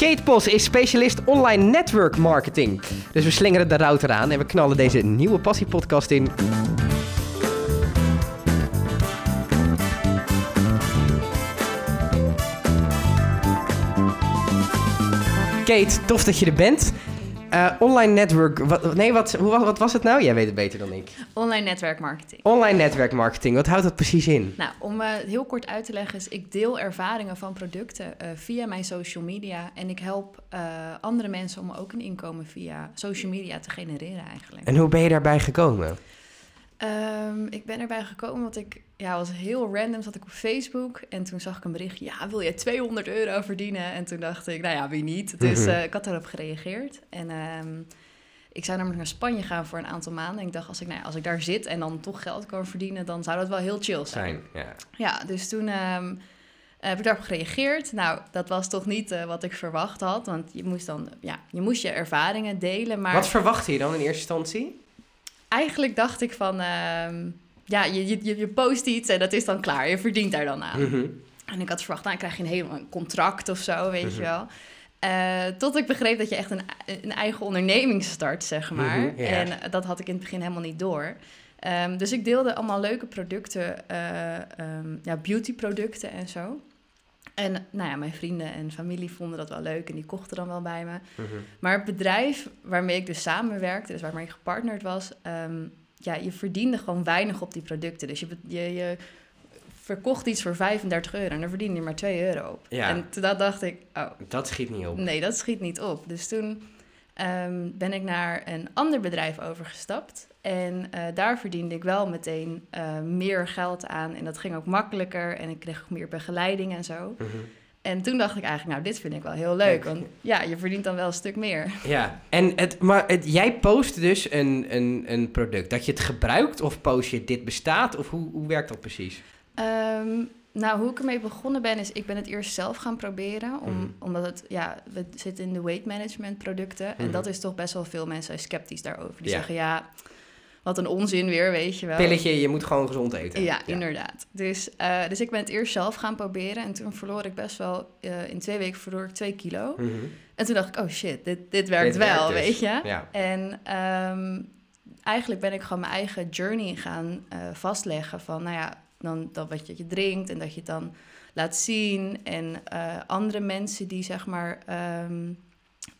Kate Pos is specialist online network marketing. Dus we slingeren de router aan en we knallen deze nieuwe passiepodcast in. Kate, tof dat je er bent. Uh, online network, wat, nee, wat, hoe, wat was het nou? Jij weet het beter dan ik. Online netwerkmarketing. Online netwerkmarketing, wat houdt dat precies in? Nou, om uh, heel kort uit te leggen, is ik deel ervaringen van producten uh, via mijn social media. En ik help andere mensen om ook een inkomen via social media te genereren eigenlijk. En hoe ben je daarbij gekomen? Um, ik ben erbij gekomen want ik ja, was heel random. Zat ik op Facebook en toen zag ik een bericht. Ja, wil je 200 euro verdienen? En toen dacht ik, nou ja, wie niet? Dus uh, ik had daarop gereageerd. En um, ik zou namelijk naar Spanje gaan voor een aantal maanden. En ik dacht, als ik, nou ja, als ik daar zit en dan toch geld kan verdienen, dan zou dat wel heel chill zijn. zijn ja. ja, dus toen um, heb ik daarop gereageerd. Nou, dat was toch niet uh, wat ik verwacht had. Want je moest dan, ja, je moest je ervaringen delen. Maar... Wat verwachtte je dan in eerste instantie? Eigenlijk dacht ik van ja, je, je, je post iets en dat is dan klaar. Je verdient daar dan aan. Mhm. En ik had verwacht, nou, dan krijg je een een contract of zo, weet je mhm. wel. Uh, tot ik begreep dat je echt een, een eigen onderneming start, zeg maar. Mm En dat had ik in het begin helemaal niet door. Um, dus ik deelde allemaal leuke producten, uh, um, ja, beautyproducten en zo. En nou ja, mijn vrienden en familie vonden dat wel leuk en die kochten dan wel bij me. Mhm. Maar het bedrijf waarmee ik dus samenwerkte, dus waarmee ik gepartnerd was, um, ja, je verdiende gewoon weinig op die producten. Dus je, je, je verkocht iets voor 35 euro en dan verdiende je maar 2 euro op. Ja. En toen dacht ik, oh. Dat schiet niet op. Nee, dat schiet niet op. Dus toen ehm, ben ik naar een ander bedrijf overgestapt. En uh, daar verdiende ik wel meteen uh, meer geld aan. En dat ging ook makkelijker. En ik kreeg ook meer begeleiding en zo. Mm en toen dacht ik eigenlijk, nou, dit vind ik wel heel leuk. Want ja, je verdient dan wel een stuk meer. Ja, en het, maar het, jij post dus een, een, een product. Dat je het gebruikt of post je dit bestaat? Of hoe, hoe werkt dat precies? Um, nou, hoe ik ermee begonnen ben, is ik ben het eerst zelf gaan proberen. Om, mhm. Omdat het, ja, we zitten in de weight management producten. En mhm. dat is toch best wel veel mensen sceptisch daarover. Die zeggen, ja wat een onzin weer, weet je wel. Pilletje, je moet gewoon gezond eten. Ja, inderdaad. Dus, uh, dus ik ben het eerst zelf gaan proberen. En toen verloor ik best wel... Uh, in twee weken verloor ik twee kilo. Mm -hmm. En toen dacht ik, oh shit, dit, dit werkt dit wel, werkt dus. weet je. Ja. En um, eigenlijk ben ik gewoon mijn eigen journey gaan uh, vastleggen. Van, nou ja, dan, dan wat je, drinkt en dat je het dan laat zien. En andere mensen die, zeg maar... Um,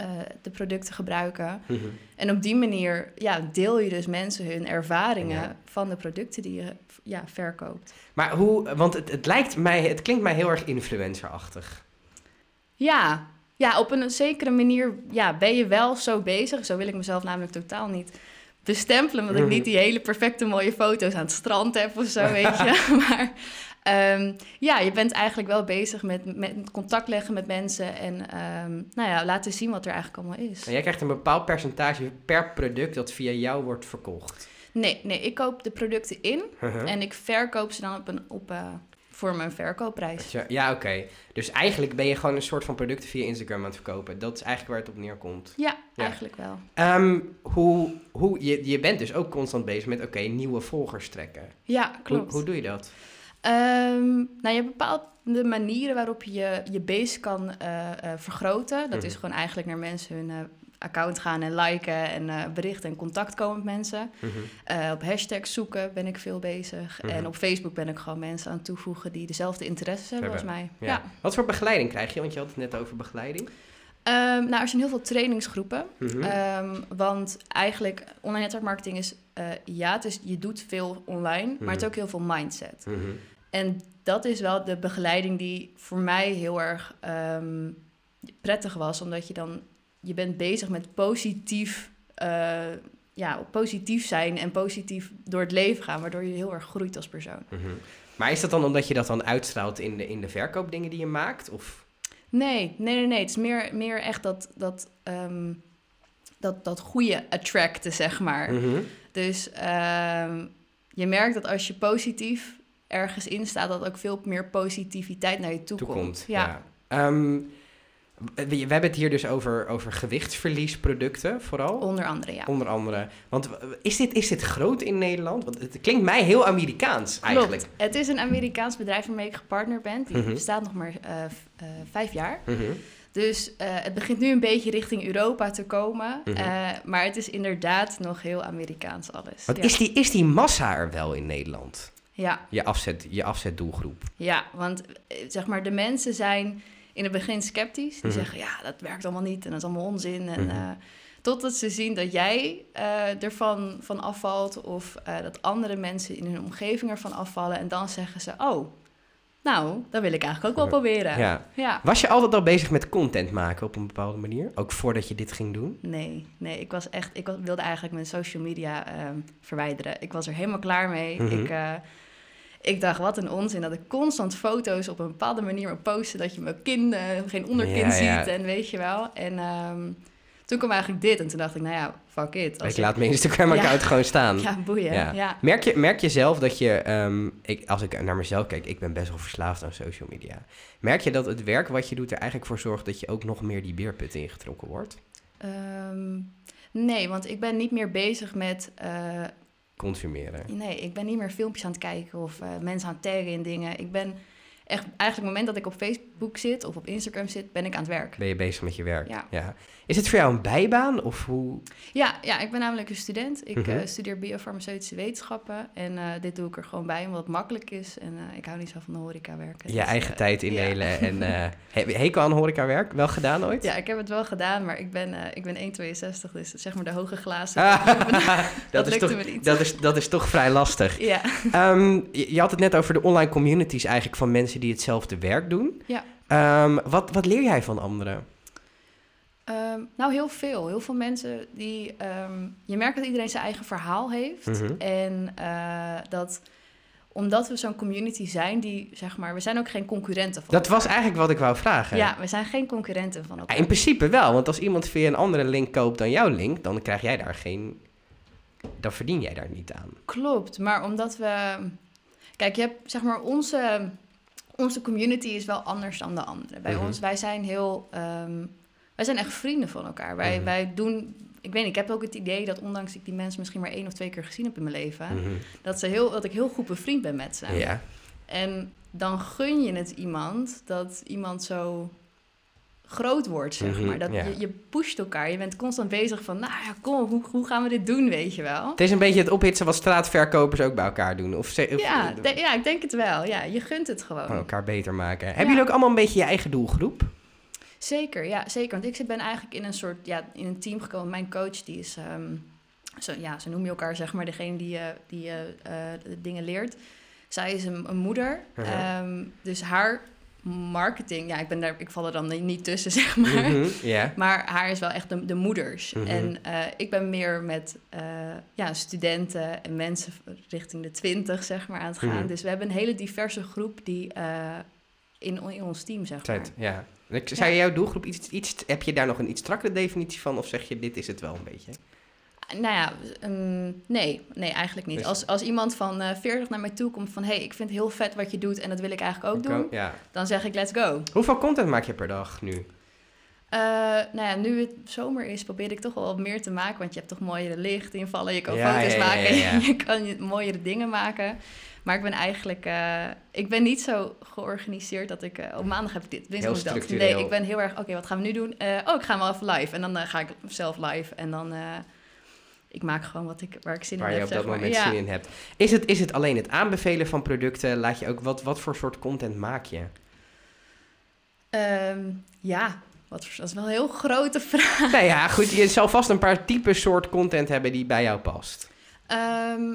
uh, de producten gebruiken. Mhm. En op die manier ja, deel je dus mensen hun ervaringen van de producten die je ja, verkoopt. Maar hoe, want het, het lijkt mij, het klinkt mij heel erg influencerachtig. Ja, ja, op een zekere manier ja, ben je wel zo bezig. Zo wil ik mezelf namelijk totaal niet bestempelen, omdat ik niet die hele perfecte mooie foto's aan het strand heb of zo, weet je. maar Um, ja, je bent eigenlijk wel bezig met, met contact leggen met mensen en um, nou ja, laten zien wat er eigenlijk allemaal is. En jij krijgt een bepaald percentage per product dat via jou wordt verkocht. Nee, nee ik koop de producten in en ik verkoop ze dan op een, op, uh, voor mijn verkoopprijs. Ja, oké. Dus eigenlijk ben je gewoon een soort van producten via Instagram aan het verkopen. Dat is eigenlijk waar het op neerkomt. Ja, eigenlijk wel. Um, hoe, hoe, je, je bent dus ook constant bezig met, oké, nieuwe volgers trekken. Ja, klopt. Hoe, hoe doe je dat? Um, nou, je hebt bepaalde manieren waarop je je base kan uh, uh, vergroten. Dat is mhm. gewoon eigenlijk naar mensen hun uh, account gaan en liken en berichten en contact komen met mensen. Mhm. op hashtags zoeken ben ik veel bezig. Mhm. En op Facebook ben ik gewoon mensen aan het toevoegen die dezelfde interesses hebben als mij. Ja. Wat voor begeleiding krijg je? Want je had het net over begeleiding. Um, nou, er zijn heel veel trainingsgroepen. Um, want eigenlijk, online netwerkmarketing is... ja, het is, je doet veel online, maar het is ook heel veel mindset. En dat is wel de begeleiding die voor mij heel erg ehm, prettig was, omdat je dan je bent bezig met positief, uh, ja, positief zijn en positief door het leven gaan, waardoor je heel erg groeit als persoon. Mhm. Maar is dat dan omdat je dat dan uitstraalt in de, in de verkoopdingen die je maakt? Of? Nee, nee, nee, nee. Het is meer, meer echt dat, dat, um, dat, dat goede attracten, zeg maar. Mhm. Dus um, je merkt dat als je positief ergens in staat, dat ook veel meer positiviteit naar je toe, komt. Ja. Ehm, we, hebben het hier dus over, over gewichtsverliesproducten vooral. Onder andere, ja. Onder andere. Want is dit, is dit groot in Nederland? Want het klinkt mij heel Amerikaans eigenlijk. Klopt. Het is een Amerikaans bedrijf waarmee ik gepartnerd ben. Die mhm. bestaat nog maar uh, uh, vijf jaar. Mhm. Dus eh, het begint nu een beetje richting Europa te komen. Mhm. eh, maar het is inderdaad nog heel Amerikaans alles. Want ja. is, die, is die massa er wel in Nederland? ja, Je, afzet, je afzetdoelgroep. ja, want eh, zeg maar, de mensen zijn in het begin sceptisch. Die Mhm. zeggen, ja, dat werkt allemaal niet en dat is allemaal onzin. En, eh, totdat ze zien dat jij eh, ervan van afvalt of eh, dat andere mensen in hun omgeving ervan afvallen. En dan zeggen ze, oh, nou, dat wil ik eigenlijk ook wel proberen. Ja. ja. Was je altijd al bezig met content maken op een bepaalde manier? Ook voordat je dit ging doen? Nee, nee, ik was echt, ik wilde eigenlijk mijn social media ehm, verwijderen. Ik was er helemaal klaar mee. Mhm. Ik, ik dacht, wat een onzin dat ik constant foto's op een bepaalde manier moet posten, dat je mijn kin, eh, geen onderkin Ja, ja. ziet en weet je wel. En ehm, toen kwam eigenlijk dit en toen dacht ik, nou ja, fuck it. Als Ik laat mijn Instagram-account Ja. gewoon staan. Ja, boeien. Ja. Ja. Merk, je, merk je zelf dat je, ehm, ik, als ik naar mezelf kijk, ik ben best wel verslaafd aan social media. Merk je dat het werk wat je doet er eigenlijk voor zorgt dat je ook nog meer die beerput ingetrokken wordt? Ehm, nee, want ik ben niet meer bezig met... eh, Consumeren. Nee, ik ben niet meer filmpjes aan het kijken of eh, mensen aan het taggen in dingen. Ik ben echt, eigenlijk het moment dat ik op Facebook zit of op Instagram zit, ben ik aan het werk. Ben je bezig met je werk? Ja. Is het voor jou een bijbaan of hoe? Ja, ja ik ben namelijk een student. Ik eh, studeer biofarmaceutische wetenschappen en eh, dit doe ik er gewoon bij omdat het makkelijk is. En eh, ik hou niet zo van de horeca werken. Je Dus, eigen tijd ja. indelen en heb je hekel aan horecawerk? Wel gedaan ooit? Ja, ik heb het wel gedaan, maar ik ben, ik ben 1,62, dus zeg maar de hoge glazen. Ah, dat, is toch, dat, is, dat is toch vrij lastig. Ja, Ehm, je, je had het net over de online communities eigenlijk van mensen die hetzelfde werk doen. Ja. Ehm, wat, wat leer jij van anderen? Ehm, nou heel veel. Heel veel mensen die... ehm, je merkt dat iedereen zijn eigen verhaal heeft. Mhm. En eh, dat omdat we zo'n community zijn die, zeg maar, we zijn ook geen concurrenten van Dat was eigenlijk wat ik wou vragen. Ja, we zijn geen concurrenten van Ja, elkaar. in principe wel, want als iemand via een andere link koopt dan jouw link, dan krijg jij daar geen. Dan verdien jij daar niet aan. Klopt, maar omdat we... Kijk, je hebt, zeg maar, onze, onze community is wel anders dan de andere. Bij Mhm. ons, wij zijn heel... ehm, wij zijn echt vrienden van elkaar. Wij, Mhm. wij doen... Ik weet niet, ik heb ook het idee dat ondanks ik die mensen misschien maar één of twee keer gezien heb in mijn leven... Mhm. dat, ze heel, dat ik heel goed bevriend ben met ze. Ja. En dan gun je het iemand dat iemand zo groot wordt, zeg Mhm, maar. Dat ja. je, je pusht elkaar. Je bent constant bezig van, nou ja, kom, hoe, hoe gaan we dit doen, weet je wel? Het is een beetje het ophitsen wat straatverkopers ook bij elkaar doen. Of, ze, of Ja, de- ja, ik denk het wel. Ja, je gunt het gewoon. elkaar beter maken. Hebben jullie ook allemaal een beetje je eigen doelgroep? Zeker, ja, zeker. Want ik ben eigenlijk in een soort, ja, in een team gekomen. Mijn coach, die is, ehm, zo, ja, zo noem je elkaar, zeg maar, degene die, eh, die eh, eh, dingen leert. Zij is een, een moeder, Mhm. Ehm, dus haar marketing, ja, ik, ben daar, ik val er dan niet tussen, zeg maar. Ja. Maar haar is wel echt de, de moeders. Mhm. En eh, ik ben meer met eh, ja, studenten en mensen richting de twintig, zeg maar, aan het gaan. Mhm. Dus we hebben een hele diverse groep die eh, in, in ons team, zeg maar. Tijd, ja. Ik- Zei jouw doelgroep iets, iets, heb je daar nog een iets strakkere definitie van? Of zeg je, dit is het wel een beetje? Nou ja, ehm, nee, nee, eigenlijk niet. Dus- Als, als iemand van eh 40 naar mij toe komt van... hé, hey, ik vind het heel vet wat je doet en dat wil ik eigenlijk ook doen... Ja. dan zeg ik let's go. Hoeveel content maak je per dag nu? Eh, nou ja, nu het zomer is, probeer ik toch wel wat meer te maken. Want je hebt toch mooiere lichtinvallen, je kan Ja, foto's ja, ja, maken, je kan mooiere dingen maken. Maar ik ben eigenlijk, eh, ik ben niet zo georganiseerd dat ik op maandag heb ik dit, dinsdag dat. structureel. Nee, ik ben heel erg, oké, wat gaan we nu doen? Oh, ik ga wel even live. En dan ga ik zelf live. En dan, ik maak gewoon wat ik, waar ik zin Waar in je heb, op dat zeg maar. moment ja. zin in hebt. Is het, is het alleen het aanbevelen van producten? Laat je ook, wat, wat voor soort content maak je? Ehm, ja, wat, voor- dat is wel een heel grote vraag. nou ja, goed. Je zal vast een paar typen soort content hebben die bij jou past. Ehm,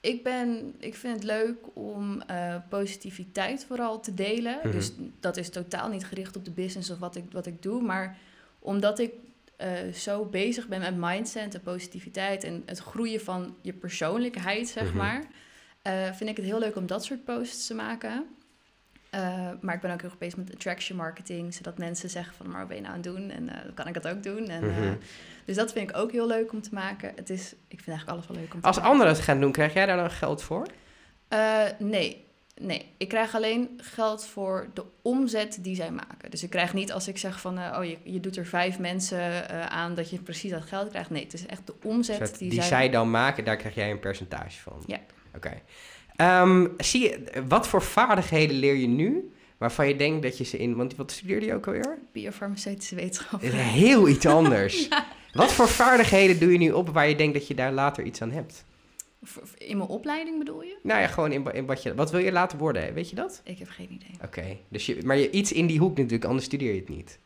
ik, ben, ik vind het leuk om eh, positiviteit vooral te delen. Mhm. Dus dat is totaal niet gericht op de business of wat ik, wat ik doe. Maar omdat ik eh, zo bezig ben met mindset en positiviteit... en het groeien van je persoonlijkheid, zeg Mhm. maar... eh, vind ik het heel leuk om dat soort posts te maken. Eh, maar ik ben ook heel erg bezig met attraction marketing... zodat mensen zeggen van, maar wat ben je nou aan het doen? En dan kan ik dat ook doen. En, Mhm. dus dat vind ik ook heel leuk om te maken. Het is, ik vind eigenlijk alles wel leuk om te Als maken. anderen het gaan doen, krijg jij daar dan geld voor? Nee, nee. Ik krijg alleen geld voor de omzet die zij maken. Dus ik krijg niet als ik zeg van, eh, oh, je, je doet er vijf mensen eh, aan dat je precies dat geld krijgt. Nee, het is echt de omzet Zet- die, die zij... zij dan maken, daar krijg jij een percentage van. Ja. Oké. Ehm, zie je, wat voor vaardigheden leer je nu waarvan je denkt dat je ze in... Want wat studeerde je ook alweer? Biofarmaceutische wetenschap. Is heel iets anders. Wat voor vaardigheden doe je nu op waar je denkt dat je daar later iets aan hebt? In mijn opleiding bedoel je? Nou ja, gewoon in, in wat je... Wat wil je later worden, weet je dat? Ik heb geen idee. Oké, dus je, maar je, iets in die hoek natuurlijk, anders studeer je het niet.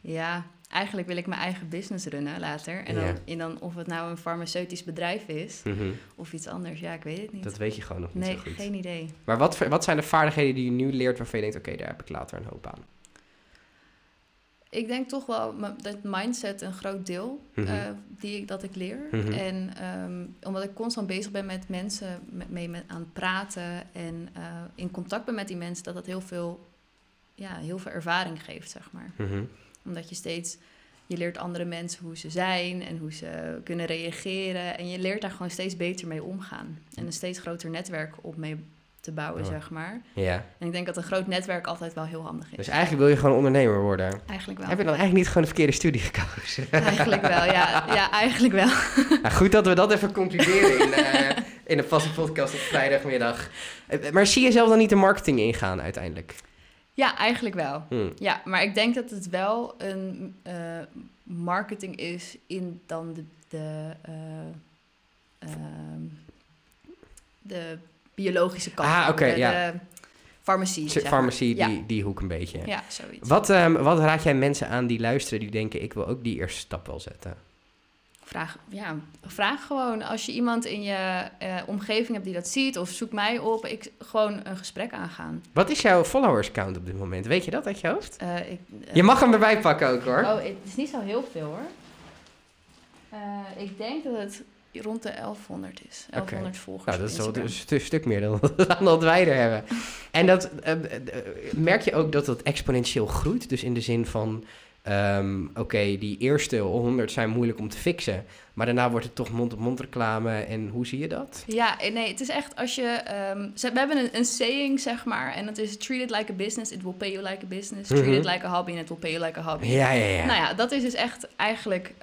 Ja, eigenlijk wil ik mijn eigen business runnen later. En dan, Ja. en dan of het nou een farmaceutisch bedrijf is Mhm. of iets anders. Ja, ik weet het niet. Dat weet je gewoon nog niet nee, zo goed. geen idee. Maar wat, wat zijn de vaardigheden die je nu leert waarvan je denkt, oké, daar heb ik later een hoop aan? Ik denk toch wel dat mindset een groot deel Mhm. eh, die ik, dat ik leer. Mhm. En ehm, omdat ik constant bezig ben met mensen, met, mee met, aan het praten en eh, in contact ben met die mensen, dat dat heel veel, ja, heel veel ervaring geeft, zeg maar. Mhm. Omdat je steeds, je leert andere mensen hoe ze zijn en hoe ze kunnen reageren. En je leert daar gewoon steeds beter mee omgaan. En een steeds groter netwerk op mee te bouwen, Ja. zeg maar. Ja, En ik denk dat een groot netwerk altijd wel heel handig is. dus eigenlijk wil je gewoon ondernemer worden. Eigenlijk wel. Heb je dan eigenlijk niet gewoon de verkeerde studie gekozen? Eigenlijk wel, ja. Ja, eigenlijk wel. Nou, goed dat we dat even concluderen in, eh, in een vaste podcast op vrijdagmiddag. Eh, Maar zie je zelf dan niet de marketing ingaan uiteindelijk? Ja, eigenlijk wel. Hm. Ja, maar ik denk dat het wel een eh, marketing is in dan de, de, eh, ehm, de biologische kant. Ah, oké, de, ja. de farmacie. zeg maar. Farmacie, Ja. die, die hoek een beetje. Ja, zoiets. Wat, ehm, wat raad jij mensen aan die luisteren die denken, ik wil ook die eerste stap wel zetten? Vraag, ja, vraag gewoon als je iemand in je eh, omgeving hebt die dat ziet, of zoek mij op, ik gewoon een gesprek aangaan. Wat is jouw followers count op dit moment? Weet je dat uit je hoofd? Eh, ik, eh, Je mag hem erbij pakken ook hoor. Oh, het is niet zo heel veel hoor. Ik denk dat het rond de 1100 is. 1100 volgers. Nou, dat is wel Instagram. een stu- stuk meer dan, dan dat wij er hebben. En dat, eh, eh, eh, merk je ook dat dat exponentieel groeit? Dus in de zin van, ehm, oké, die eerste 100 zijn moeilijk om te fixen. Maar daarna wordt het toch mond-op-mond reclame. En hoe zie je dat? Ja, nee, het is echt als je... ehm, we hebben een, een saying, zeg maar, en dat is... Treat it like a business, it will pay you like a business. Treat Mhm. it like a hobby and it will pay you like a hobby. Ja, ja, ja. Nou ja, dat is dus echt eigenlijk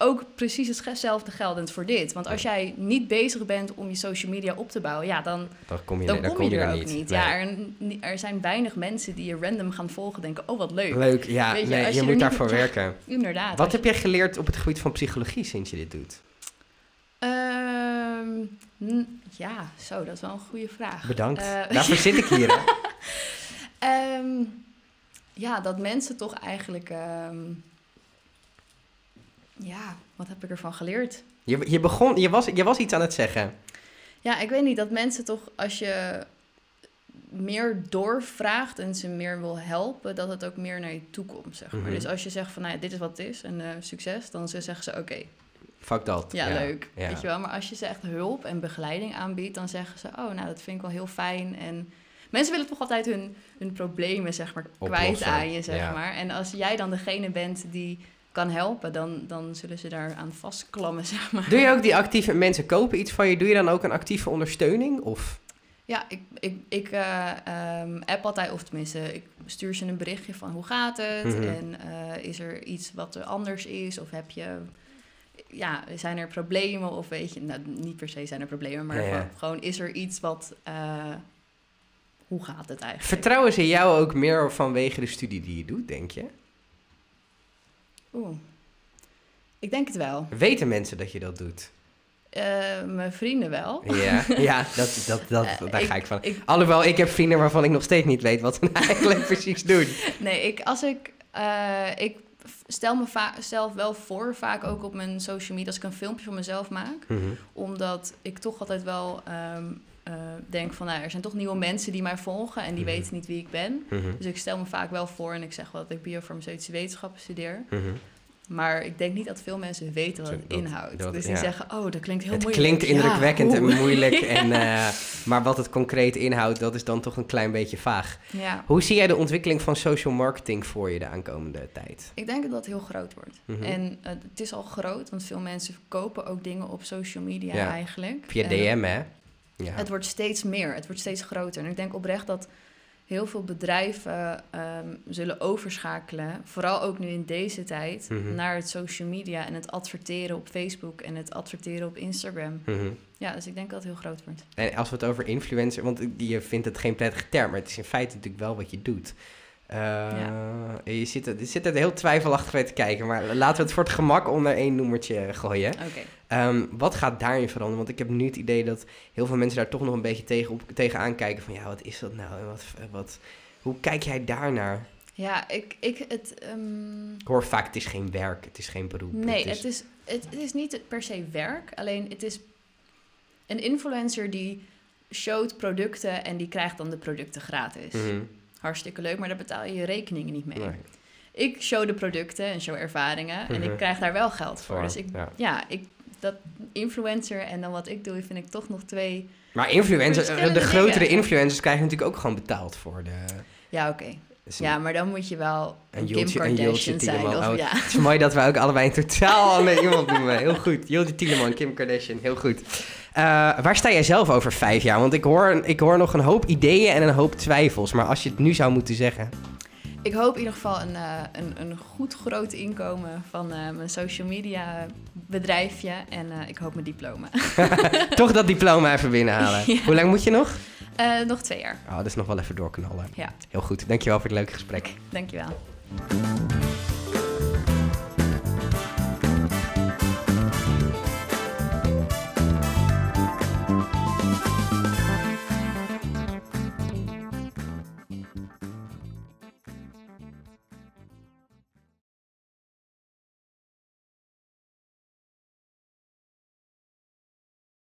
ook precies hetzelfde geldend voor dit. Want als jij niet bezig bent om je social media op te bouwen, ja, dan, dan kom je, dan kom je er ook niet. niet. Nee. Ja, er, er zijn weinig mensen die je random gaan volgen denken, oh wat leuk. Leuk, ja. Weet je, nee, je, je moet daarvoor ja. werken. Inderdaad. Wat heb jij geleerd op het gebied van psychologie sinds je dit doet? Ehm, ja, zo, dat is wel een goede vraag. Bedankt. Eh, Daarvoor zit ik hier. Ehm, ja, dat mensen toch eigenlijk... ehm, ja, wat heb ik ervan geleerd? Je, je, begon, je, was, je was iets aan het zeggen. Ja, ik weet niet, dat mensen toch als je meer doorvraagt en ze meer wil helpen, dat het ook meer naar je toe komt, zeg maar. Mhm. Dus als je zegt van, nou ja, dit is wat het is en eh, succes, dan ze- zeggen ze, oké, Fuck dat. ja, leuk, ja. weet je wel. Maar als je ze echt hulp en begeleiding aanbiedt, dan zeggen ze, oh, nou, dat vind ik wel heel fijn. En mensen willen toch altijd hun, hun problemen, zeg maar, kwijt aan je, zeg ja. maar. En als jij dan degene bent die kan helpen, dan, dan zullen ze daaraan vastklammen, zeg maar. Doe je ook die actieve mensen kopen iets van je? Doe je dan ook een actieve ondersteuning? Of Ja, ik, ik, ik eh, ehm, app altijd, of tenminste, ik stuur ze een berichtje van hoe gaat het? Mhm. En eh, is er iets wat er anders is? Of heb je, ja, zijn er problemen? Of weet je, nou, niet per se zijn er problemen, maar Ja, ja. Gewoon, gewoon is er iets wat, eh, hoe gaat het eigenlijk? vertrouwen ze jou ook meer vanwege de studie die je doet, denk je? Oeh, ik denk het wel. Weten mensen dat je dat doet? Eh, mijn vrienden wel. Ja, ja dat, dat, dat, Eh, daar ik- ga ik van. ik- Alhoewel, ik heb vrienden waarvan ik nog steeds niet weet wat ze nou eigenlijk precies doen. Nee, ik, als ik, eh, ik stel me va- zelf wel voor, vaak ook op mijn social media, als ik een filmpje van mezelf maak. Mhm. Omdat ik toch altijd wel ehm, eh, denk van, nou, er zijn toch nieuwe mensen die mij volgen en die Mhm. weten niet wie ik ben. Mhm. Dus ik stel me vaak wel voor en ik zeg wel dat ik biofarmaceutische wetenschappen studeer. Mhm. Maar ik denk niet dat veel mensen weten wat het dat- inhoudt. dat- dus die ja. zeggen, oh, dat klinkt heel Het moeilijk. klinkt Ja, indrukwekkend en moeilijk. En, eh, maar wat het concreet inhoudt, dat is dan toch een klein beetje vaag. Ja, Hoe zie jij de ontwikkeling van social marketing voor je de aankomende tijd? ik denk dat dat heel groot wordt. En eh, het is al groot, want veel mensen kopen ook dingen op social media Ja. eigenlijk. Via En DM, hè? Ja. Het wordt steeds meer, het wordt steeds groter. En ik denk oprecht dat heel veel bedrijven ehm, zullen overschakelen, vooral ook nu in deze tijd, Mhm. naar het social media en het adverteren op Facebook en het adverteren op Instagram. Mhm. Ja, dus ik denk dat het heel groot wordt. En als we het over influencer, want je vindt het geen prettige term, maar het is in feite natuurlijk wel wat je doet. Eh, Je zit er, je zit er heel twijfelachtig bij te kijken, maar laten we het voor het gemak onder één noemertje gooien. Oké. Ehm, wat gaat daarin veranderen? Want ik heb nu het idee dat heel veel mensen daar toch nog een beetje tegen op, tegenaan kijken van ja, wat is dat nou? En wat, wat, hoe kijk jij daarnaar? Ja, ik, ik het. ehm, Ik hoor vaak, het is geen werk, het is geen beroep. Nee, het is, het, het is niet per se werk. Alleen het is een influencer die showt producten en die krijgt dan de producten gratis. Mhm. Hartstikke leuk, maar daar betaal je je rekeningen niet mee. Nee, Ik show de producten en show ervaringen en Mhm. ik krijg daar wel geld voor. Dus ik, ja. ja, ik, dat influencer en dan wat ik doe, vind ik toch nog twee... Maar influencers, de Verschillende grotere influencers krijgen natuurlijk ook gewoon betaald voor de... Ja, oké. dus Ja, maar dan moet je wel Een Kim Kardashian zijn. Of, Oh, ja. Het is mooi dat we ook allebei een totaal andere iemand noemen. Heel goed. Jodie Tieleman, Kim Kardashian. Heel goed. Eh, waar sta jij zelf over vijf jaar? Want ik hoor, ik hoor nog een hoop ideeën en een hoop twijfels. Maar als je het nu zou moeten zeggen. Ik hoop in ieder geval een, eh, een, een goed groot inkomen van eh, mijn social media bedrijfje. En eh, ik hoop mijn diploma. toch dat diploma even binnenhalen. Ja. Hoe lang moet je nog? Nog twee jaar. Oh, dat is nog wel even doorknallen. Ja, Heel goed. Dankjewel voor het leuke gesprek. dankjewel.